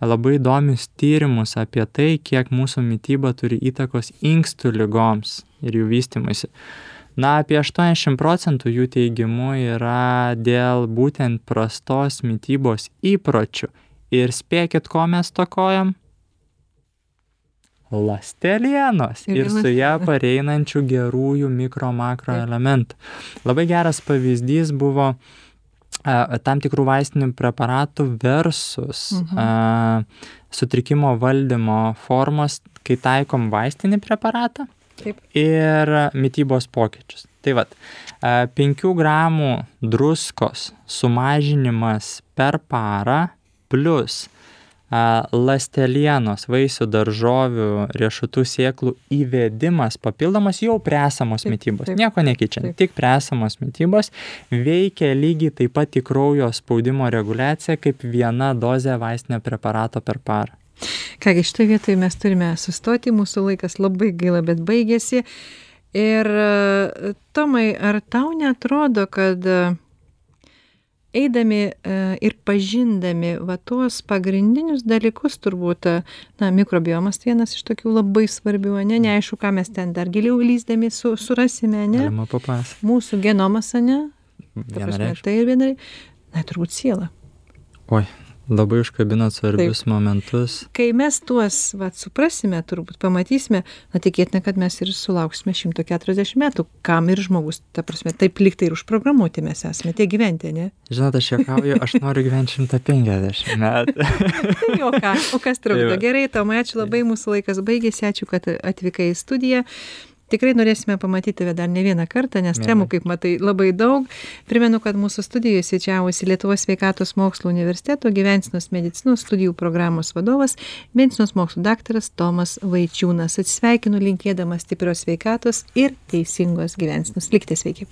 labai įdomius tyrimus apie tai, kiek mūsų mytyba turi įtakos inkstų lygoms ir jų vystimuisi. Na, apie 80 procentų jų teigimų yra dėl būtent prastos mytybos įpročių. Ir spėkit, ko mes tokojam? Lastelienos Ir su ją ląstelienos. pareinančių gerųjų mikro makro elementų. Labai geras pavyzdys buvo a, tam tikrų vaistinių preparatų versus Mhm. a, sutrikimo valdymo formos, kai taikom vaistinį preparatą Taip. ir mytybos pokyčius. Tai vad, 5 gramų druskos sumažinimas per parą plus a, lastelienos, vaisių, daržovių, riešutų sėklų įvedimas papildomas jau prie esamos Taip, mytybos. taip, Nieko nekeičiant, taip. tik prie esamos mytybos veikia lygiai taip pat į kraujo spaudimo reguliaciją kaip viena dozė vaistinio preparato per parą. Kągi, šitoje vietoje mes turime sustoti, mūsų laikas labai gaila, bet baigėsi. Ir e, Tomai, ar tau netrodo, kad e, eidami e, ir pažindami va tuos pagrindinius dalykus, turbūt, e, na, mikrobiomas tai vienas iš tokių labai svarbių, ne, neaišku, ką mes ten dar giliau lyzdami su, surasime, ne, Galima papasakoti. mūsų genomas, ne, ta prasme, tai ir vienai, na, turbūt siela. Oi, labai užkabinot svarbius momentus. kai mes tuos vat suprasime turbūt pamatysime na tikėtina kad mes ir sulauksime šimto keturiasdešim metų. Kam ir žmogus ta prasme taip lyg tai ir užprogramuoti mes esame tiek gyventi ane Žinot, aš juokauju, aš noriu gyventi 150 metų. tai o ką o kas Tai trukdo va. gerai tomai ačiū labai mūsų laikas baigėsi. Ačiū kad atvykai į studiją tikrai norėsime pamatyti tave dar ne vieną kartą nes temų kaip matai labai daug. Primenu kad mūsų studijoje svečiavosi lietuvos sveikatos mokslų universiteto gyvensenos medicinos studijų programos vadovas medicinos mokslų daktaras tomas vaičiūnas. Atsisveikinu linkėdamas stiprios sveikatos ir teisingos gyvensenos. Likite sveiki